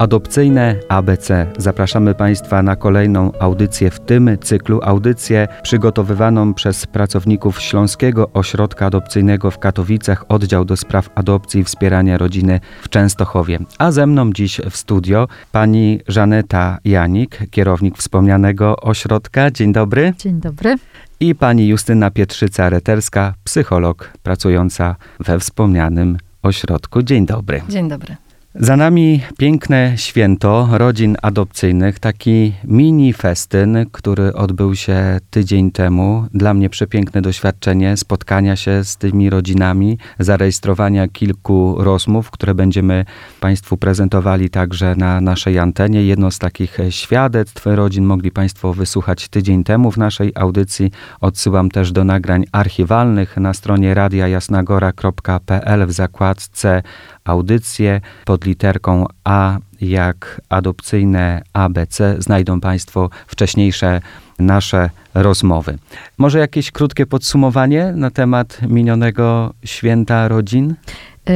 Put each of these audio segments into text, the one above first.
Adopcyjne ABC. Zapraszamy Państwa na kolejną audycję w tym cyklu. Audycję przygotowywaną przez pracowników Śląskiego Ośrodka Adopcyjnego w Katowicach, oddział do spraw adopcji i wspierania rodziny w Częstochowie. A ze mną dziś w studio pani Żaneta Janik, kierownik wspomnianego ośrodka. Dzień dobry. Dzień dobry. I pani Justyna Pietrzyca-Reterska, psycholog pracująca we wspomnianym ośrodku. Dzień dobry. Dzień dobry. Za nami piękne święto rodzin adopcyjnych, taki mini festyn, który odbył się tydzień temu. Dla mnie przepiękne doświadczenie spotkania się z tymi rodzinami, zarejestrowania kilku rozmów, które będziemy Państwu prezentowali także na naszej antenie. Jedno z takich świadectw rodzin mogli Państwo wysłuchać tydzień temu w naszej audycji. Odsyłam też do nagrań archiwalnych na stronie radiajasnagora.pl w zakładce audycje pod literką A jak adopcyjne ABC znajdą Państwo wcześniejsze nasze rozmowy. Może jakieś krótkie podsumowanie na temat minionego święta rodzin?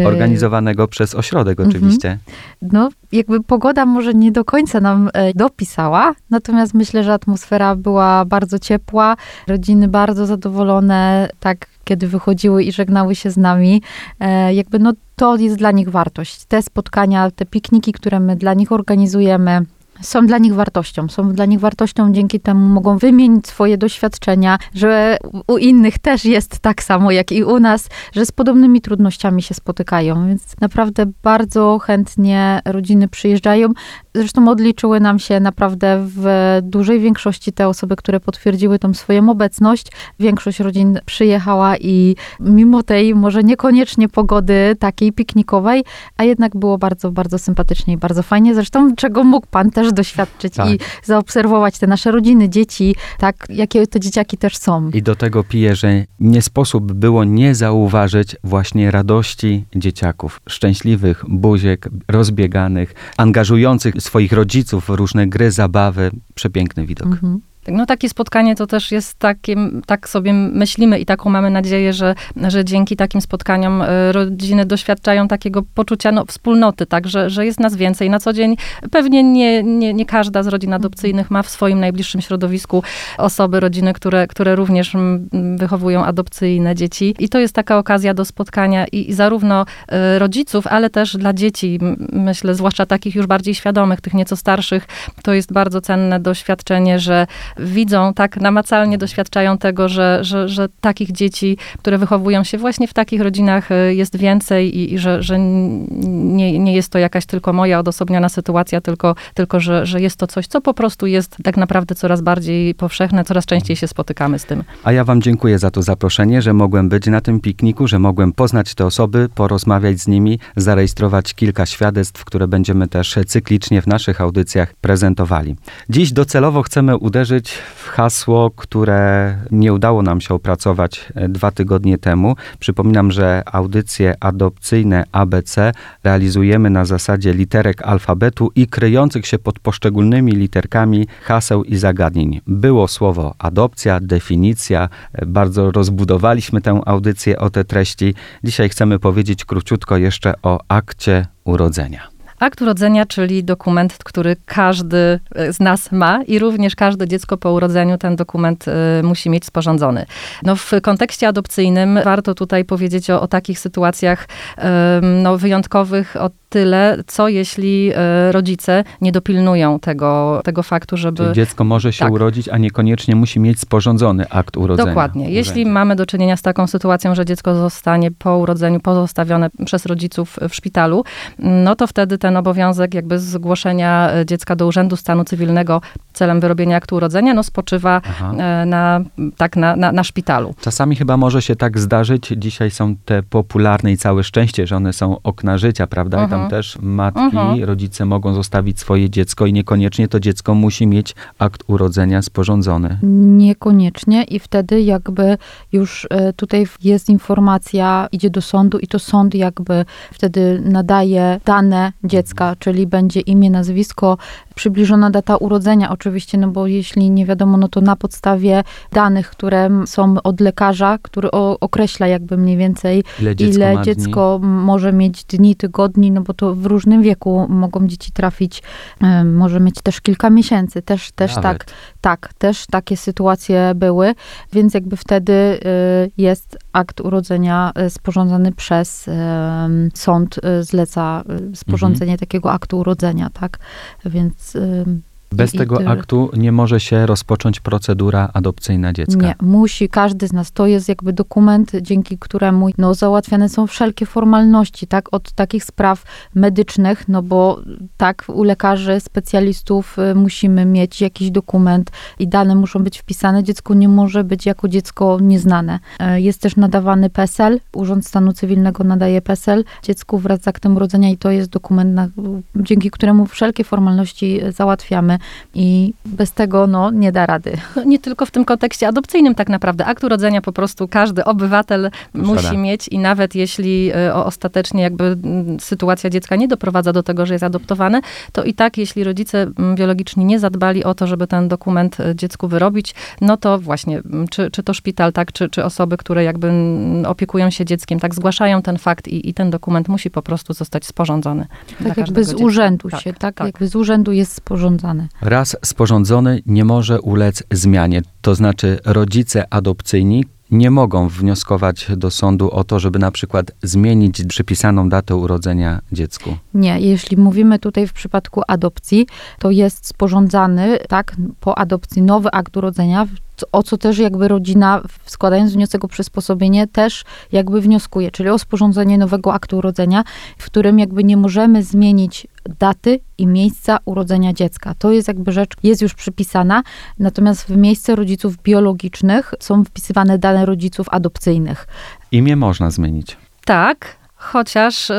Organizowanego przez ośrodek oczywiście. No, jakby pogoda może nie do końca nam dopisała, natomiast myślę, że atmosfera była bardzo ciepła, rodziny bardzo zadowolone, tak kiedy wychodziły i żegnały się z nami, jakby no to jest dla nich wartość. Te spotkania, te pikniki, które my dla nich organizujemy, są dla nich wartością. Są dla nich wartością, dzięki temu mogą wymienić swoje doświadczenia, że u innych też jest tak samo jak i u nas, że z podobnymi trudnościami się spotykają. Więc naprawdę bardzo chętnie rodziny przyjeżdżają. Zresztą odliczyły nam się naprawdę w dużej większości te osoby, które potwierdziły tą swoją obecność. Większość rodzin przyjechała i mimo tej może niekoniecznie pogody takiej piknikowej, a jednak było bardzo, bardzo sympatycznie i bardzo fajnie. Zresztą czego mógł pan też doświadczyć tak. i zaobserwować te nasze rodziny, dzieci, tak, jakie te dzieciaki też są. I do tego piję, że nie sposób było nie zauważyć właśnie radości dzieciaków, szczęśliwych buziek, rozbieganych, angażujących swoich rodziców w różne gry, zabawy. Przepiękny widok. Mhm. No takie spotkanie to też jest takim, tak sobie myślimy i taką mamy nadzieję, że, że dzięki takim spotkaniom e, rodziny doświadczają takiego poczucia no, wspólnoty, tak, że, że jest nas więcej. Na co dzień pewnie nie, nie, nie każda z rodzin adopcyjnych ma w swoim najbliższym środowisku osoby, rodziny, które, które również wychowują adopcyjne dzieci. I to jest taka okazja do spotkania i, i zarówno e, rodziców, ale też dla dzieci, myślę, zwłaszcza takich już bardziej świadomych, tych nieco starszych, to jest bardzo cenne doświadczenie, że widzą, tak namacalnie doświadczają tego, że, że, że takich dzieci, które wychowują się właśnie w takich rodzinach e, jest więcej i, i że, że nie, nie jest to jakaś tylko moja odosobniona sytuacja, tylko, tylko że, że jest to coś, co po prostu jest tak naprawdę coraz bardziej powszechne, coraz częściej się spotykamy z tym. A ja wam dziękuję za to zaproszenie, że mogłem być na tym pikniku, że mogłem poznać te osoby, porozmawiać z nimi, zarejestrować kilka świadectw, które będziemy też cyklicznie w naszych audycjach prezentowali. Dziś docelowo chcemy uderzyć w hasło, które nie udało nam się opracować e, dwa tygodnie temu. Przypominam, że audycje adopcyjne ABC realizujemy na zasadzie literek alfabetu i kryjących się pod poszczególnymi literkami haseł i zagadnień. Było słowo adopcja, definicja. E, bardzo rozbudowaliśmy tę audycję o te treści. Dzisiaj chcemy powiedzieć króciutko jeszcze o akcie urodzenia. Akt urodzenia, czyli dokument, który każdy e, z nas ma i również każde dziecko po urodzeniu ten dokument y, musi mieć sporządzony. No, w kontekście adopcyjnym warto tutaj powiedzieć o, o takich sytuacjach no, wyjątkowych, o tyle, co jeśli y, rodzice nie dopilnują tego, tego faktu, żeby... Czyli dziecko może się tak. urodzić, a niekoniecznie musi mieć sporządzony akt urodzenia. Dokładnie. Jeśli mamy do czynienia z taką sytuacją, że dziecko zostanie po urodzeniu pozostawione przez rodziców w szpitalu, no to wtedy ten obowiązek jakby zgłoszenia e, dziecka do Urzędu Stanu Cywilnego celem wyrobienia aktu urodzenia, no spoczywa Aha. E, na, tak, na, na, na szpitalu. Czasami chyba może się tak zdarzyć, dzisiaj są te popularne i całe szczęście, że one są okna życia, prawda? I tam mhm. też matki, mhm. rodzice mogą zostawić swoje dziecko i niekoniecznie to dziecko musi mieć akt urodzenia sporządzony. Niekoniecznie i wtedy jakby już e, tutaj jest informacja, idzie do sądu i to sąd jakby wtedy nadaje dane dziecka, czyli będzie imię, nazwisko, przybliżona data urodzenia oczywiście, no bo jeśli nie wiadomo, no to na podstawie danych, które są od lekarza, który określa jakby mniej więcej, ile dziecko, ile dziecko może mieć dni, tygodni, no bo bo to w różnym wieku mogą dzieci trafić, e, może mieć też kilka miesięcy, też, też tak, tak, też takie sytuacje były, więc jakby wtedy e, jest akt urodzenia sporządzany przez sąd, zleca sporządzenie mhm. takiego aktu urodzenia, tak, więc bez tego aktu nie może się rozpocząć procedura adopcyjna dziecka. Nie, musi każdy z nas. To jest jakby dokument, dzięki któremu no, załatwiane są wszelkie formalności, tak, od takich spraw medycznych, no bo tak, u lekarzy, specjalistów y, musimy mieć jakiś dokument i dane muszą być wpisane. Dziecko nie może być jako dziecko nieznane. Y, jest też nadawany PESEL, Urząd Stanu Cywilnego nadaje PESEL dziecku wraz z aktem urodzenia i to jest dokument, na, dzięki któremu wszelkie formalności załatwiamy i bez tego no, nie da rady. No, nie tylko w tym kontekście adopcyjnym tak naprawdę. Akt urodzenia po prostu każdy obywatel musi mieć i nawet jeśli e, ostatecznie jakby sytuacja dziecka nie doprowadza do tego, że jest adoptowane, to i tak jeśli rodzice biologiczni nie zadbali o to, żeby ten dokument e, dziecku wyrobić, no to właśnie, czy, czy to szpital, tak, czy, czy osoby, które jakby opiekują się dzieckiem, tak, zgłaszają ten fakt i, i ten dokument musi po prostu zostać sporządzony. Tak jakby z dziecka. urzędu tak, się, tak, tak, jakby z urzędu jest sporządzany. Raz sporządzony nie może ulec zmianie, to znaczy rodzice adopcyjni nie mogą wnioskować do sądu o to, żeby na przykład zmienić przypisaną datę urodzenia dziecku. Nie, jeśli mówimy tutaj w przypadku adopcji, to jest sporządzany, tak, po adopcji nowy akt urodzenia, o co też jakby rodzina, składając wniosek o przysposobienie, też jakby wnioskuje, czyli o sporządzenie nowego aktu urodzenia, w którym jakby nie możemy zmienić daty i miejsca urodzenia dziecka. To jest jakby rzecz, jest już przypisana, natomiast w miejsce rodziców biologicznych są wpisywane dane rodziców adopcyjnych. Imię można zmienić. Tak, chociaż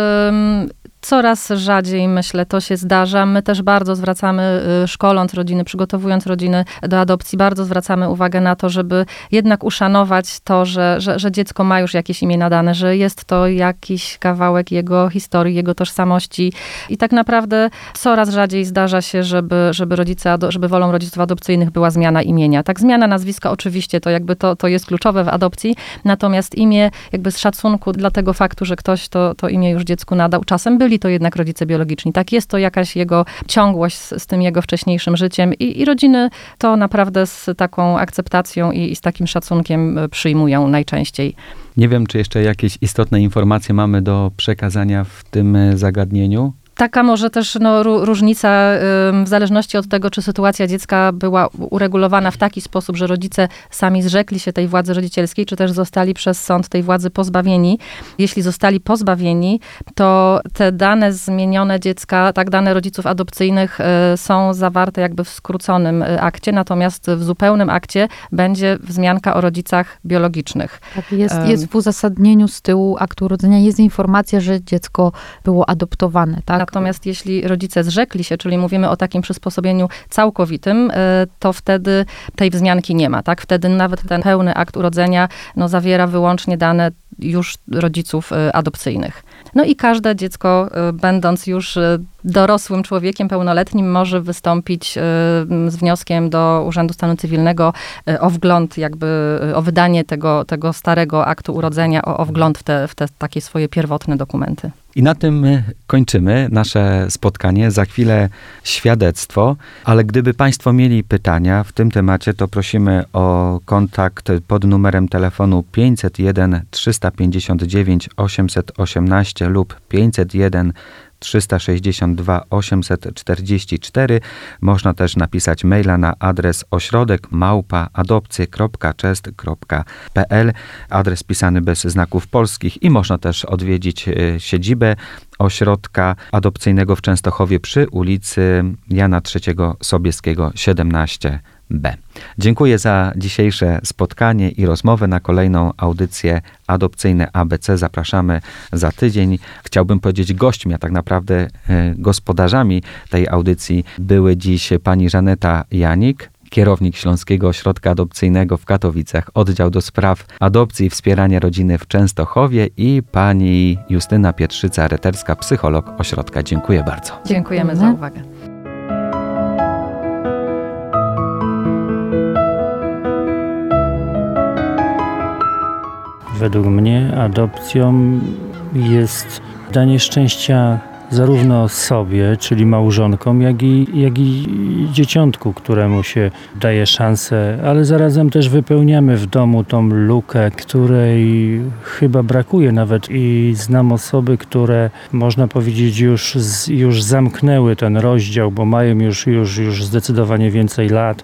Coraz rzadziej, myślę, to się zdarza. My też bardzo zwracamy, y, szkoląc rodziny, przygotowując rodziny do adopcji, bardzo zwracamy uwagę na to, żeby jednak uszanować to, że, że, że dziecko ma już jakieś imię nadane, że jest to jakiś kawałek jego historii, jego tożsamości. I tak naprawdę coraz rzadziej zdarza się, żeby, żeby rodzice, żeby wolą rodziców adopcyjnych była zmiana imienia. Tak, zmiana nazwiska oczywiście to jakby to, to jest kluczowe w adopcji, natomiast imię jakby z szacunku dla tego faktu, że ktoś to, to imię już dziecku nadał. Czasem byli byli to jednak rodzice biologiczni. Tak, jest to jakaś jego ciągłość z, z tym jego wcześniejszym życiem i, i, rodziny to naprawdę z taką akceptacją i, i z takim szacunkiem e, przyjmują najczęściej. Nie wiem, czy jeszcze jakieś istotne informacje mamy do przekazania w tym e, zagadnieniu taka może też no, różnica w zależności od tego, czy sytuacja dziecka była uregulowana w taki sposób, że rodzice sami zrzekli się tej władzy rodzicielskiej, czy też zostali przez sąd tej władzy pozbawieni. Jeśli zostali pozbawieni, to te dane zmienione dziecka, tak dane rodziców adopcyjnych y, są zawarte jakby w skróconym y, akcie, natomiast w zupełnym akcie będzie wzmianka o rodzicach biologicznych. Tak, jest, jest w uzasadnieniu z tyłu aktu urodzenia, jest informacja, że dziecko było adoptowane, tak? Natomiast jeśli rodzice zrzekli się, czyli mówimy o takim przysposobieniu całkowitym, e, to wtedy tej wzmianki nie ma, tak? Wtedy nawet ten pełny akt urodzenia no, zawiera wyłącznie dane już rodziców e, adopcyjnych. No i każde dziecko, e, będąc już dorosłym człowiekiem pełnoletnim, może wystąpić z wnioskiem do Urzędu Stanu Cywilnego o wgląd, jakby o wydanie tego, tego starego aktu urodzenia, o, o wgląd w te, w te takie swoje pierwotne dokumenty. I na tym kończymy nasze spotkanie. Za chwilę świadectwo, ale gdyby Państwo mieli pytania w tym temacie, to prosimy o kontakt pod numerem telefonu 501 359 818 lub 501 362 844. Można też napisać maila na adres ośrodek małpa adopcje.chest.pl. Adres pisany bez znaków polskich i można też odwiedzić e, siedzibę ośrodka adopcyjnego w Częstochowie przy ulicy Jana III Sobieskiego 17. B. Dziękuję za dzisiejsze spotkanie i rozmowę. Na kolejną audycję adopcyjne ABC zapraszamy za tydzień. Chciałbym powiedzieć gośćmi, a tak naprawdę e, gospodarzami tej audycji były dziś pani Żaneta Janik, kierownik Śląskiego Ośrodka Adopcyjnego w Katowicach, oddział do spraw adopcji i wspierania rodziny w Częstochowie i pani Justyna Pietrzyca-Reterska, psycholog ośrodka. Dziękuję bardzo. Dziękujemy za uwagę. Według mnie adopcją jest danie szczęścia zarówno sobie, czyli małżonkom, jak i, jak i dzieciątku, któremu się daje szansę, ale zarazem też wypełniamy w domu tą lukę, której chyba brakuje nawet i znam osoby, które można powiedzieć już, już zamknęły ten rozdział, bo mają już, już, już zdecydowanie więcej lat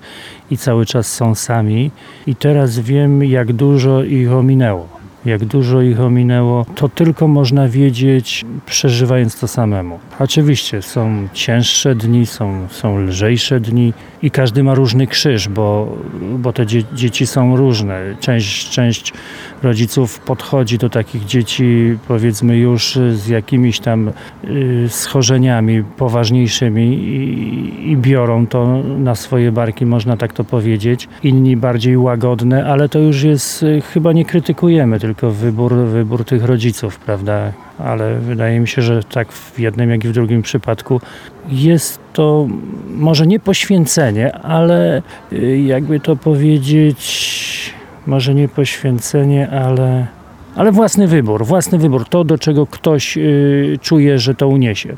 i cały czas są sami. I teraz wiem jak dużo ich ominęło jak dużo ich ominęło, to tylko można wiedzieć, przeżywając to samemu. Oczywiście są cięższe dni, są, są lżejsze dni i każdy ma różny krzyż, bo, bo te dzie dzieci są różne. Część, część rodziców podchodzi do takich dzieci, powiedzmy, już z jakimiś tam y, schorzeniami poważniejszymi i, i biorą to na swoje barki, można tak to powiedzieć. Inni bardziej łagodne, ale to już jest, y, chyba nie krytykujemy, tylko tylko wybór, wybór tych rodziców, prawda? Ale wydaje mi się, że tak w jednym, jak i w drugim przypadku jest to może nie poświęcenie, ale y, jakby to powiedzieć, może nie poświęcenie, ale ale własny wybór, własny wybór, to do czego ktoś y, czuje, że to uniesie.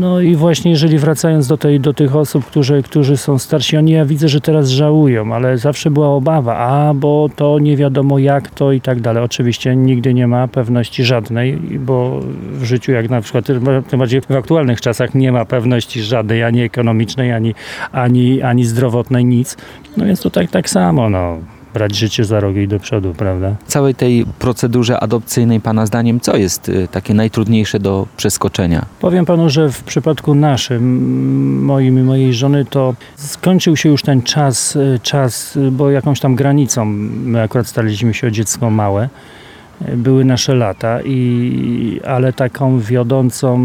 No i właśnie jeżeli wracając do, tej, do tych osób, którzy, którzy są starsi, oni ja widzę, że teraz żałują, ale zawsze była obawa, a bo to nie wiadomo jak to i tak dalej. Oczywiście nigdy nie ma pewności żadnej, bo w życiu jak na przykład, tym bardziej w aktualnych czasach nie ma pewności żadnej, ani ekonomicznej, ani, ani, ani zdrowotnej, nic. No więc to tak, tak samo, no brać życie za rogi do przodu, prawda? W całej tej procedurze adopcyjnej Pana zdaniem, co jest y, takie najtrudniejsze do przeskoczenia? Powiem Panu, że w przypadku naszym, moim i mojej żony, to skończył się już ten czas, y, czas, y, bo jakąś tam granicą, my akurat staraliśmy się o dziecko małe, były nasze lata, i, ale taką wiodącą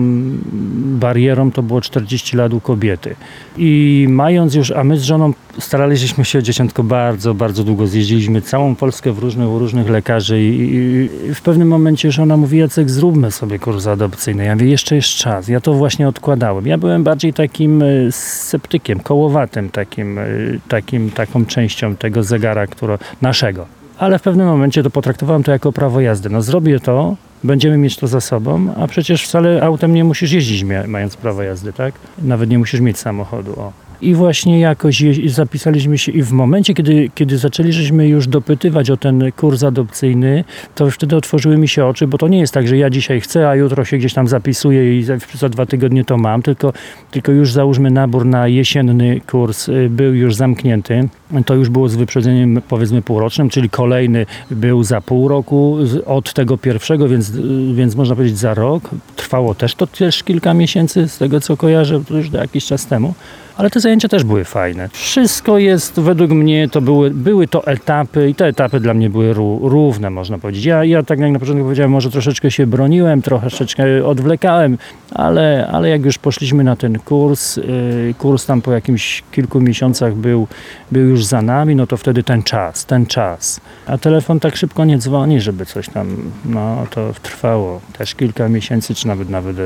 barierą to było 40 lat u kobiety. I mając już, a my z żoną staraliśmy się o dzieciątko bardzo, bardzo długo. Zjeździliśmy całą Polskę w różnych, u różnych lekarzy i, i, w pewnym momencie żona mówi, Jacek, zróbmy sobie kurs adopcyjny. Ja mówię, jeszcze jest czas. Ja to właśnie odkładałem. Ja byłem bardziej takim e, sceptykiem, kołowatym takim, e, takim taką częścią tego zegara, którego, naszego ale w pewnym momencie to potraktowałem to jako prawo jazdy. No zrobię to, będziemy mieć to za sobą, a przecież wcale autem nie musisz jeździć mając prawo jazdy, tak? Nawet nie musisz mieć samochodu. O. I właśnie jakoś zapisaliśmy się i w momencie, kiedy, kiedy zaczęliśmy już dopytywać o ten kurs adopcyjny, to wtedy otworzyły mi się oczy, bo to nie jest tak, że ja dzisiaj chcę, a jutro się gdzieś tam zapisuję i za, za dwa tygodnie to mam, tylko, tylko już załóżmy nabór na jesienny kurs y, był już zamknięty. To już było z wyprzedzeniem powiedzmy półrocznym, czyli kolejny był za pół roku od tego pierwszego, więc, y, więc można powiedzieć za rok. Trwało też to też kilka miesięcy, z tego co kojarzę, to już jakiś czas temu ale te zajęcia też były fajne. Wszystko jest, według mnie, to były, były to etapy i te etapy dla mnie były równe, można powiedzieć. Ja, ja tak jak na początku powiedziałem, może troszeczkę się broniłem, troszeczkę odwlekałem, ale, ale jak już poszliśmy na ten kurs, yy, kurs tam po jakimś kilku miesiącach był, był już za nami, no to wtedy ten czas, ten czas. A telefon tak szybko nie dzwoni, żeby coś tam, no to trwało też kilka miesięcy, czy nawet nawet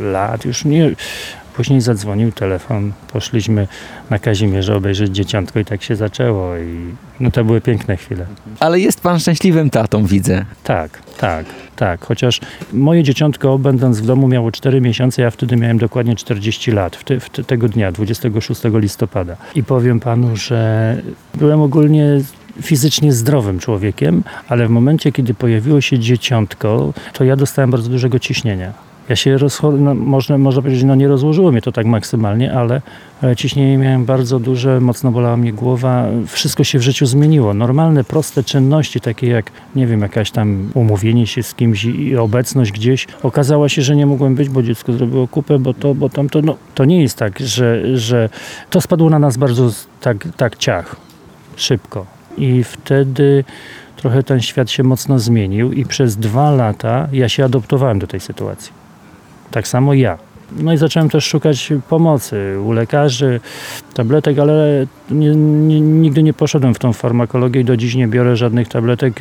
lat. Już nie, Później zadzwonił telefon, poszliśmy na Kazimierze obejrzeć dzieciątko i tak się zaczęło i no to były piękne chwile. Ale jest pan szczęśliwym tatą, widzę. Tak, tak, tak. Chociaż moje dzieciątko, będąc w domu, miało 4 miesiące, ja wtedy miałem dokładnie 40 lat, w, te, w te, tego dnia, 26 listopada. I powiem panu, że byłem ogólnie fizycznie zdrowym człowiekiem, ale w momencie, kiedy pojawiło się dzieciątko, to ja dostałem bardzo dużego ciśnienia ja się no, można, można powiedzieć, no nie rozłożyło mnie to tak maksymalnie, ale, ale ciśnienie miałem bardzo duże, mocno bolała mnie głowa, wszystko się w życiu zmieniło. Normalne, proste czynności, takie jak, nie wiem, jakaś tam umówienie się z kimś i obecność gdzieś, okazało się, że nie mogłem być, bo dziecko zrobiło kupę, bo to, bo tamto, no to nie jest tak, że, że to spadło na nas bardzo tak, tak ciach, szybko. I wtedy trochę ten świat się mocno zmienił i przez dwa lata ja się adoptowałem do tej sytuacji. Tak samo ja. No i zacząłem też szukać pomocy u lekarzy, tabletek, ale nie, nie, nigdy nie poszedłem w tą farmakologię i do dziś nie biorę żadnych tabletek.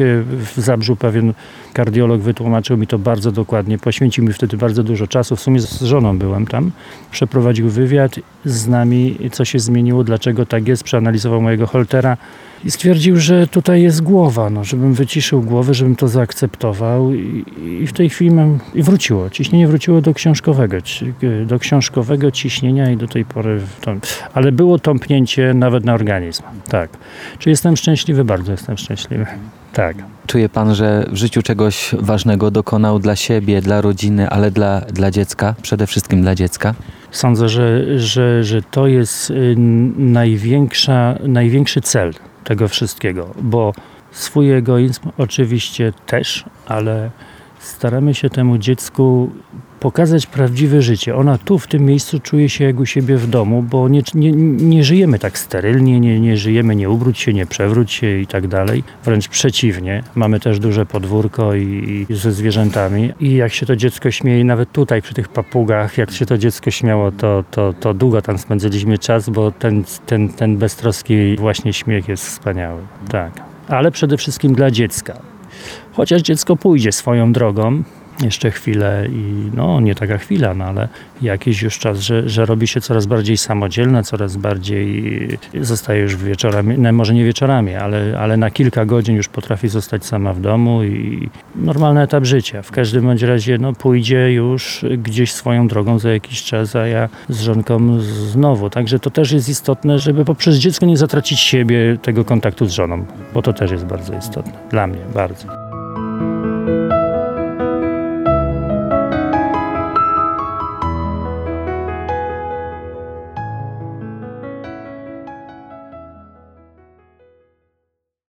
W Zabrzu pewien kardiolog wytłumaczył mi to bardzo dokładnie. Poświęcił mi wtedy bardzo dużo czasu. W sumie z żoną byłem tam. Przeprowadził wywiad z nami, co się zmieniło, dlaczego tak jest. Przeanalizował mojego holtera i stwierdził, że tutaj jest głowa, no, żebym wyciszył głowę, żebym to zaakceptował i, i w tej chwili mam, i wróciło. Ciśnienie wróciło do książkowego, do książkowego ciśnienia i do tej pory, to, ale było tąpnięcie nawet na organizm, tak. Czy jestem szczęśliwy? Bardzo jestem szczęśliwy, tak. Czuje pan, że w życiu czegoś ważnego dokonał dla siebie, dla rodziny, ale dla, dla dziecka, przede wszystkim dla dziecka? Sądzę, że, że, że to jest y, największa, największy cel tego wszystkiego, bo swój egoizm oczywiście też, ale staramy się temu dziecku pokazać prawdziwe życie. Ona tu, w tym miejscu czuje się jak u siebie w domu, bo nie, nie, nie żyjemy tak sterylnie, nie, nie żyjemy nie ubróć się, nie przewróć się i tak dalej. Wręcz przeciwnie. Mamy też duże podwórko i, i ze zwierzętami. I jak się to dziecko śmieje, nawet tutaj przy tych papugach, jak się to dziecko śmiało, to, to, to długo tam spędziliśmy czas, bo ten, ten, ten beztroski właśnie śmiech jest wspaniały. Tak. Ale przede wszystkim dla dziecka. Chociaż dziecko pójdzie swoją drogą, jeszcze chwilę i no nie taka chwila, no ale jakiś już czas, że, że robi się coraz bardziej samodzielna, coraz bardziej zostaje już wieczorami, no może nie wieczorami, ale, ale na kilka godzin już potrafi zostać sama w domu i normalny etap życia. W każdym bądź razie no, pójdzie już gdzieś swoją drogą za jakiś czas, a ja z żonką znowu. Także to też jest istotne, żeby poprzez dziecko nie zatracić siebie tego kontaktu z żoną, bo to też jest bardzo istotne. Dla mnie bardzo.